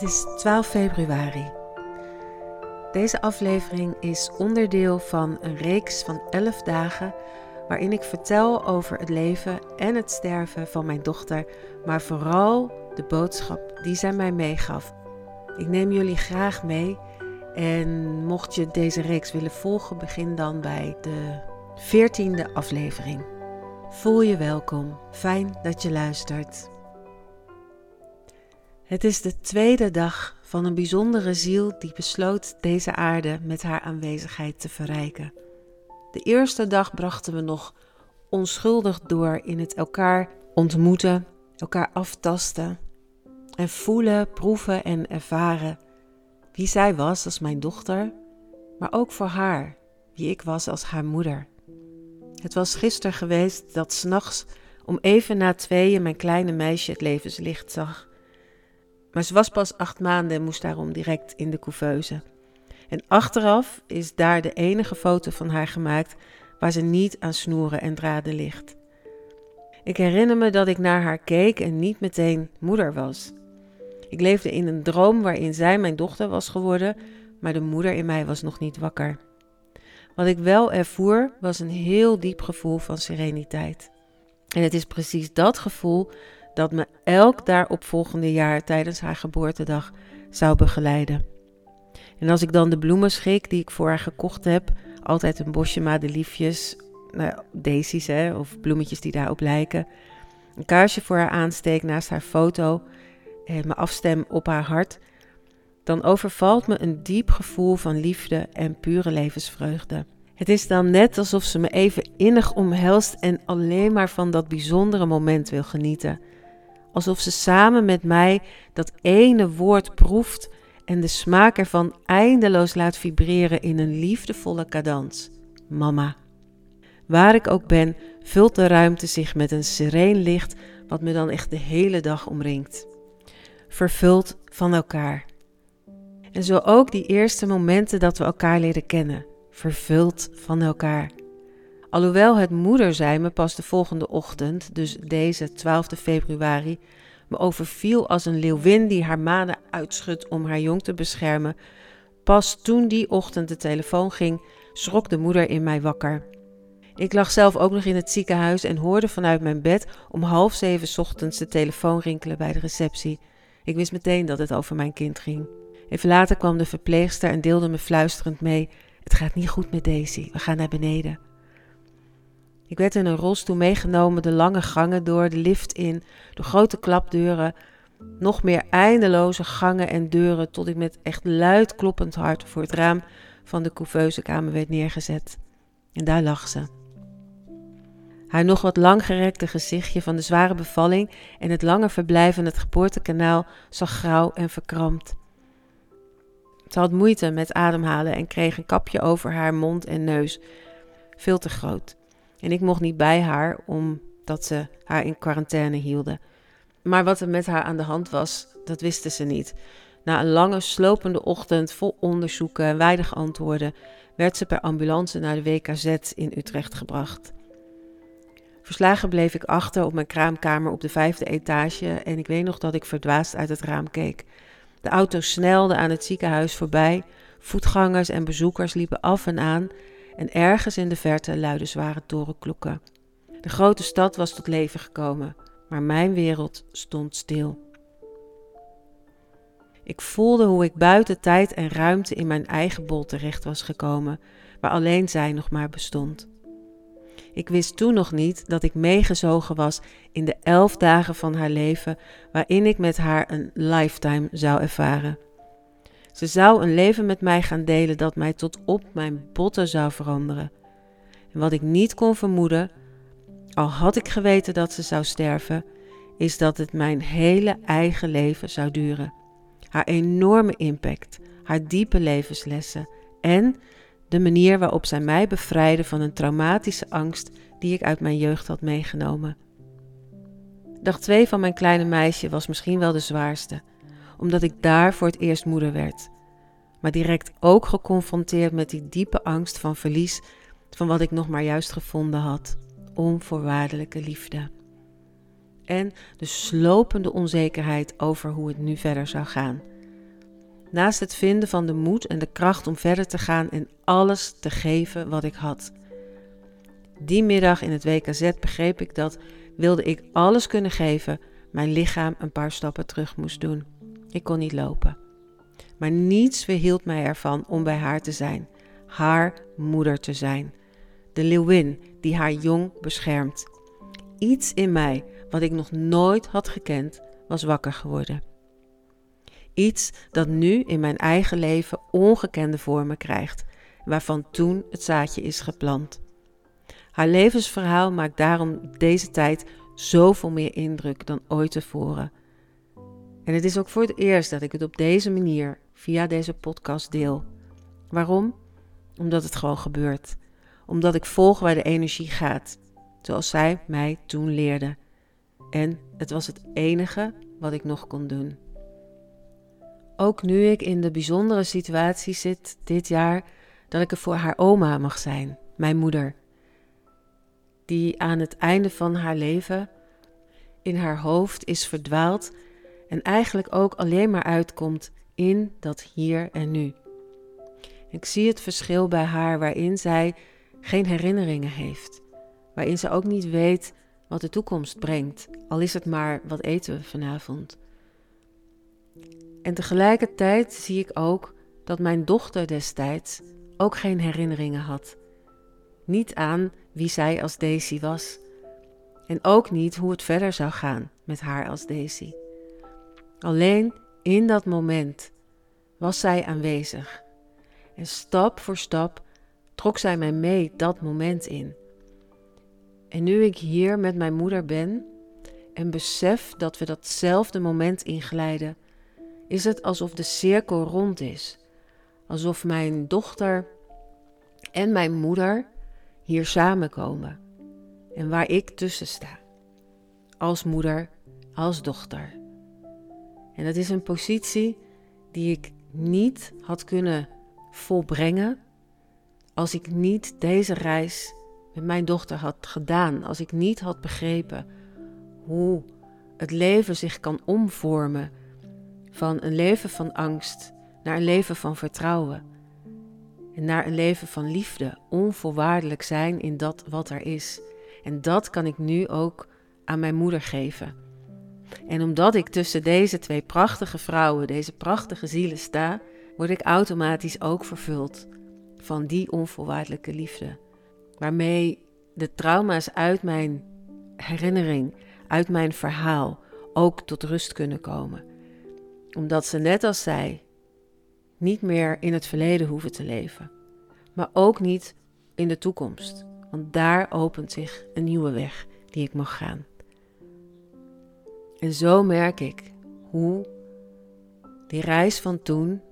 Het is 12 februari. Deze aflevering is onderdeel van een reeks van 11 dagen waarin ik vertel over het leven en het sterven van mijn dochter, maar vooral de boodschap die zij mij meegaf. Ik neem jullie graag mee en mocht je deze reeks willen volgen, begin dan bij de 14e aflevering. Voel je welkom. Fijn dat je luistert. Het is de tweede dag van een bijzondere ziel die besloot deze aarde met haar aanwezigheid te verrijken. De eerste dag brachten we nog onschuldig door in het elkaar ontmoeten, elkaar aftasten en voelen, proeven en ervaren wie zij was als mijn dochter, maar ook voor haar, wie ik was als haar moeder. Het was gisteren geweest dat s'nachts om even na tweeën mijn kleine meisje het levenslicht zag. Maar ze was pas acht maanden en moest daarom direct in de couveuse. En achteraf is daar de enige foto van haar gemaakt waar ze niet aan snoeren en draden ligt. Ik herinner me dat ik naar haar keek en niet meteen moeder was. Ik leefde in een droom waarin zij mijn dochter was geworden, maar de moeder in mij was nog niet wakker. Wat ik wel ervoer was een heel diep gevoel van sereniteit. En het is precies dat gevoel dat me elk daaropvolgende jaar tijdens haar geboortedag zou begeleiden. En als ik dan de bloemen schik die ik voor haar gekocht heb, altijd een bosje madeliefjes, nou, daisies hè, of bloemetjes die daarop lijken, een kaarsje voor haar aansteek naast haar foto en me afstem op haar hart, dan overvalt me een diep gevoel van liefde en pure levensvreugde. Het is dan net alsof ze me even innig omhelst en alleen maar van dat bijzondere moment wil genieten. Alsof ze samen met mij dat ene woord proeft en de smaak ervan eindeloos laat vibreren in een liefdevolle cadans. Mama. Waar ik ook ben, vult de ruimte zich met een sereen licht wat me dan echt de hele dag omringt. Vervuld van elkaar. En zo ook die eerste momenten dat we elkaar leren kennen, vervuld van elkaar. Alhoewel het moeder zijn me pas de volgende ochtend, dus deze 12 februari, me overviel als een leeuwin die haar manen uitschudt om haar jong te beschermen, pas toen die ochtend de telefoon ging, schrok de moeder in mij wakker. Ik lag zelf ook nog in het ziekenhuis en hoorde vanuit mijn bed om half zeven ochtends de telefoon rinkelen bij de receptie. Ik wist meteen dat het over mijn kind ging. Even later kwam de verpleegster en deelde me fluisterend mee: Het gaat niet goed met Daisy, we gaan naar beneden. Ik werd in een rolstoel meegenomen de lange gangen door, de lift in, de grote klapdeuren, nog meer eindeloze gangen en deuren, tot ik met echt luid kloppend hart voor het raam van de couveusekamer werd neergezet. En daar lag ze. Haar nog wat langgerekte gezichtje van de zware bevalling en het lange verblijf in het geboortekanaal zag grauw en verkrampt. Ze had moeite met ademhalen en kreeg een kapje over haar mond en neus, veel te groot. En ik mocht niet bij haar omdat ze haar in quarantaine hielden. Maar wat er met haar aan de hand was, dat wisten ze niet. Na een lange, slopende ochtend vol onderzoeken en weinig antwoorden, werd ze per ambulance naar de WKZ in Utrecht gebracht. Verslagen bleef ik achter op mijn kraamkamer op de vijfde etage en ik weet nog dat ik verdwaasd uit het raam keek. De auto snelde aan het ziekenhuis voorbij, voetgangers en bezoekers liepen af en aan en ergens in de verte luidden zware torenklokken. De grote stad was tot leven gekomen, maar mijn wereld stond stil. Ik voelde hoe ik buiten tijd en ruimte in mijn eigen bol terecht was gekomen, waar alleen zij nog maar bestond. Ik wist toen nog niet dat ik meegezogen was in de elf dagen van haar leven, waarin ik met haar een lifetime zou ervaren. Ze zou een leven met mij gaan delen dat mij tot op mijn botten zou veranderen. En wat ik niet kon vermoeden, al had ik geweten dat ze zou sterven, is dat het mijn hele eigen leven zou duren. Haar enorme impact, haar diepe levenslessen en de manier waarop zij mij bevrijdde van een traumatische angst die ik uit mijn jeugd had meegenomen. Dag 2 van mijn kleine meisje was misschien wel de zwaarste omdat ik daar voor het eerst moeder werd. Maar direct ook geconfronteerd met die diepe angst van verlies van wat ik nog maar juist gevonden had: onvoorwaardelijke liefde. En de slopende onzekerheid over hoe het nu verder zou gaan. Naast het vinden van de moed en de kracht om verder te gaan en alles te geven wat ik had. Die middag in het WKZ begreep ik dat, wilde ik alles kunnen geven, mijn lichaam een paar stappen terug moest doen. Ik kon niet lopen. Maar niets weerhield mij ervan om bij haar te zijn, haar moeder te zijn. De leeuwin die haar jong beschermt. Iets in mij, wat ik nog nooit had gekend, was wakker geworden. Iets dat nu in mijn eigen leven ongekende vormen krijgt, waarvan toen het zaadje is geplant. Haar levensverhaal maakt daarom deze tijd zoveel meer indruk dan ooit tevoren. En het is ook voor het eerst dat ik het op deze manier via deze podcast deel. Waarom? Omdat het gewoon gebeurt. Omdat ik volg waar de energie gaat, zoals zij mij toen leerde. En het was het enige wat ik nog kon doen. Ook nu ik in de bijzondere situatie zit dit jaar dat ik er voor haar oma mag zijn, mijn moeder, die aan het einde van haar leven in haar hoofd is verdwaald en eigenlijk ook alleen maar uitkomt in dat hier en nu. Ik zie het verschil bij haar waarin zij geen herinneringen heeft, waarin ze ook niet weet wat de toekomst brengt, al is het maar wat eten we vanavond. En tegelijkertijd zie ik ook dat mijn dochter destijds ook geen herinneringen had. Niet aan wie zij als Daisy was. En ook niet hoe het verder zou gaan met haar als Daisy. Alleen in dat moment was zij aanwezig. En stap voor stap trok zij mij mee dat moment in. En nu ik hier met mijn moeder ben en besef dat we datzelfde moment inglijden, is het alsof de cirkel rond is. Alsof mijn dochter en mijn moeder hier samenkomen en waar ik tussen sta. Als moeder, als dochter. En dat is een positie die ik niet had kunnen volbrengen als ik niet deze reis met mijn dochter had gedaan, als ik niet had begrepen hoe het leven zich kan omvormen van een leven van angst naar een leven van vertrouwen. En naar een leven van liefde, onvoorwaardelijk zijn in dat wat er is. En dat kan ik nu ook aan mijn moeder geven. En omdat ik tussen deze twee prachtige vrouwen, deze prachtige zielen sta, word ik automatisch ook vervuld van die onvoorwaardelijke liefde. Waarmee de trauma's uit mijn herinnering, uit mijn verhaal ook tot rust kunnen komen omdat ze net als zij niet meer in het verleden hoeven te leven, maar ook niet in de toekomst, want daar opent zich een nieuwe weg die ik mag gaan. En zo merk ik hoe die reis van toen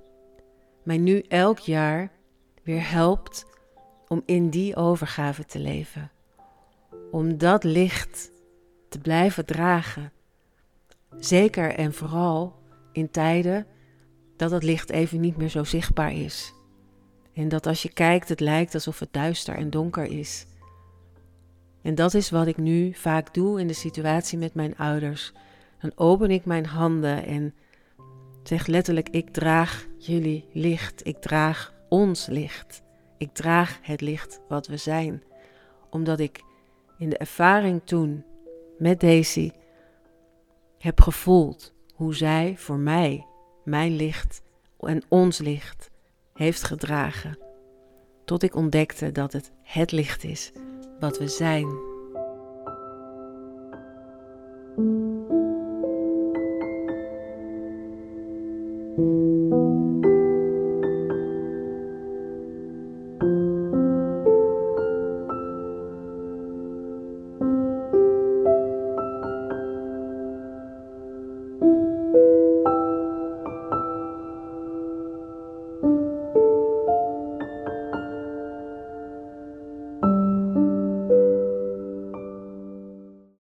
mij nu elk jaar weer helpt om in die overgave te leven. Om dat licht te blijven dragen. Zeker en vooral in tijden dat het licht even niet meer zo zichtbaar is. En dat als je kijkt, het lijkt alsof het duister en donker is. En dat is wat ik nu vaak doe in de situatie met mijn ouders. Dan open ik mijn handen en zeg letterlijk: Ik draag jullie licht. Ik draag ons licht. Ik draag het licht wat we zijn. Omdat ik in de ervaring toen met Daisy heb gevoeld hoe zij voor mij, mijn licht en ons licht heeft gedragen. Tot ik ontdekte dat het het licht is wat we zijn.